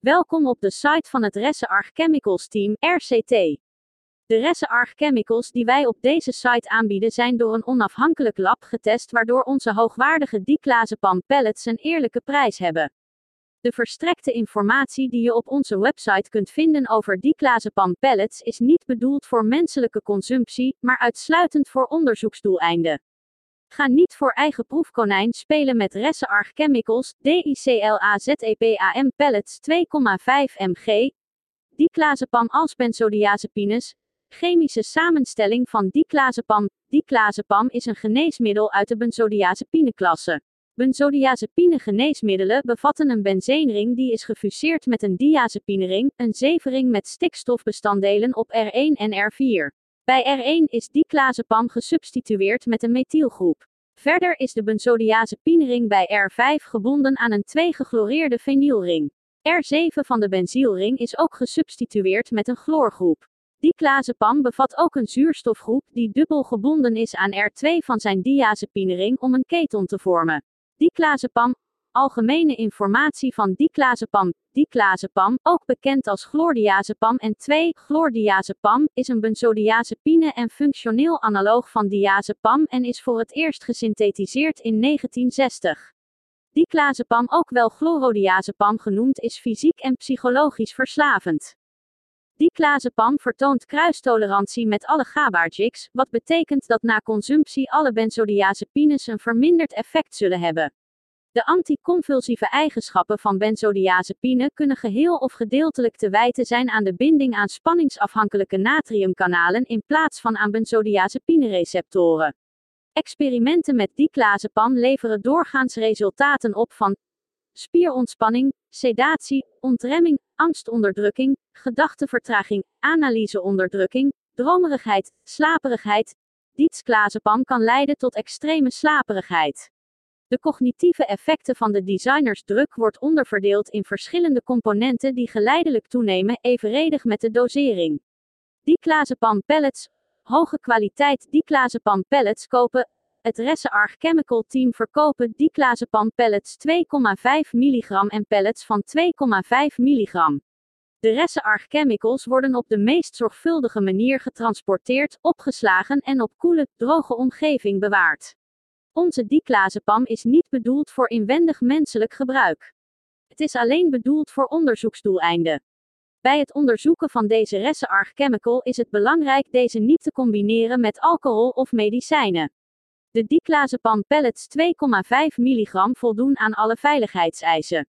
Welkom op de site van het Resse Chemicals Team, RCT. De Resse Chemicals die wij op deze site aanbieden zijn door een onafhankelijk lab getest waardoor onze hoogwaardige diclazepam pellets een eerlijke prijs hebben. De verstrekte informatie die je op onze website kunt vinden over diclazepam pellets is niet bedoeld voor menselijke consumptie, maar uitsluitend voor onderzoeksdoeleinden. Ga niet voor eigen proefkonijn spelen met Ressearch Chemicals, DICLAZEPAM pellets 2,5 mg. Diclazepam als benzodiazepines. Chemische samenstelling van diclazepam. Diclazepam is een geneesmiddel uit de benzodiazepine-klasse. Benzodiazepine geneesmiddelen bevatten een benzeenring die is gefuseerd met een diazepinering, een zevenring met stikstofbestanddelen op R1 en R4. Bij R1 is diclazepam gesubstitueerd met een methylgroep. Verder is de benzodiazepinering bij R5 gebonden aan een 2-gechloreerde fenylring. R7 van de benzielring is ook gesubstitueerd met een chloorgroep. Diclazepam bevat ook een zuurstofgroep die dubbel gebonden is aan R2 van zijn diazepinering om een keton te vormen. Diclazepam, algemene informatie van diclazepam. Diclazepam, ook bekend als chlordiazepam en 2-chlordiazepam, is een benzodiazepine en functioneel analoog van diazepam en is voor het eerst gesynthetiseerd in 1960. Diclazepam, ook wel chlorodiazepam genoemd, is fysiek en psychologisch verslavend. Diclazepam vertoont kruistolerantie met alle GABAergics, wat betekent dat na consumptie alle benzodiazepines een verminderd effect zullen hebben. De anticonvulsieve eigenschappen van benzodiazepine kunnen geheel of gedeeltelijk te wijten zijn aan de binding aan spanningsafhankelijke natriumkanalen in plaats van aan benzodiazepine-receptoren. Experimenten met diclazepam leveren doorgaans resultaten op van spierontspanning, sedatie, ontremming, angstonderdrukking, gedachtevertraging, analyseonderdrukking, dromerigheid, slaperigheid. Diclazepam kan leiden tot extreme slaperigheid. De cognitieve effecten van de designersdruk wordt onderverdeeld in verschillende componenten die geleidelijk toenemen, evenredig met de dosering. Diclazepam pellets, hoge kwaliteit diclazepam pellets kopen. Het Resse Chemical Team verkopen diclazepam pellets 2,5 mg en pellets van 2,5 mg. De Resse Chemicals worden op de meest zorgvuldige manier getransporteerd, opgeslagen en op koele, droge omgeving bewaard. Onze diclazepam is niet bedoeld voor inwendig menselijk gebruik. Het is alleen bedoeld voor onderzoeksdoeleinden. Bij het onderzoeken van deze Resse chemical is het belangrijk deze niet te combineren met alcohol of medicijnen. De diclazepam pellets 2,5 mg voldoen aan alle veiligheidseisen.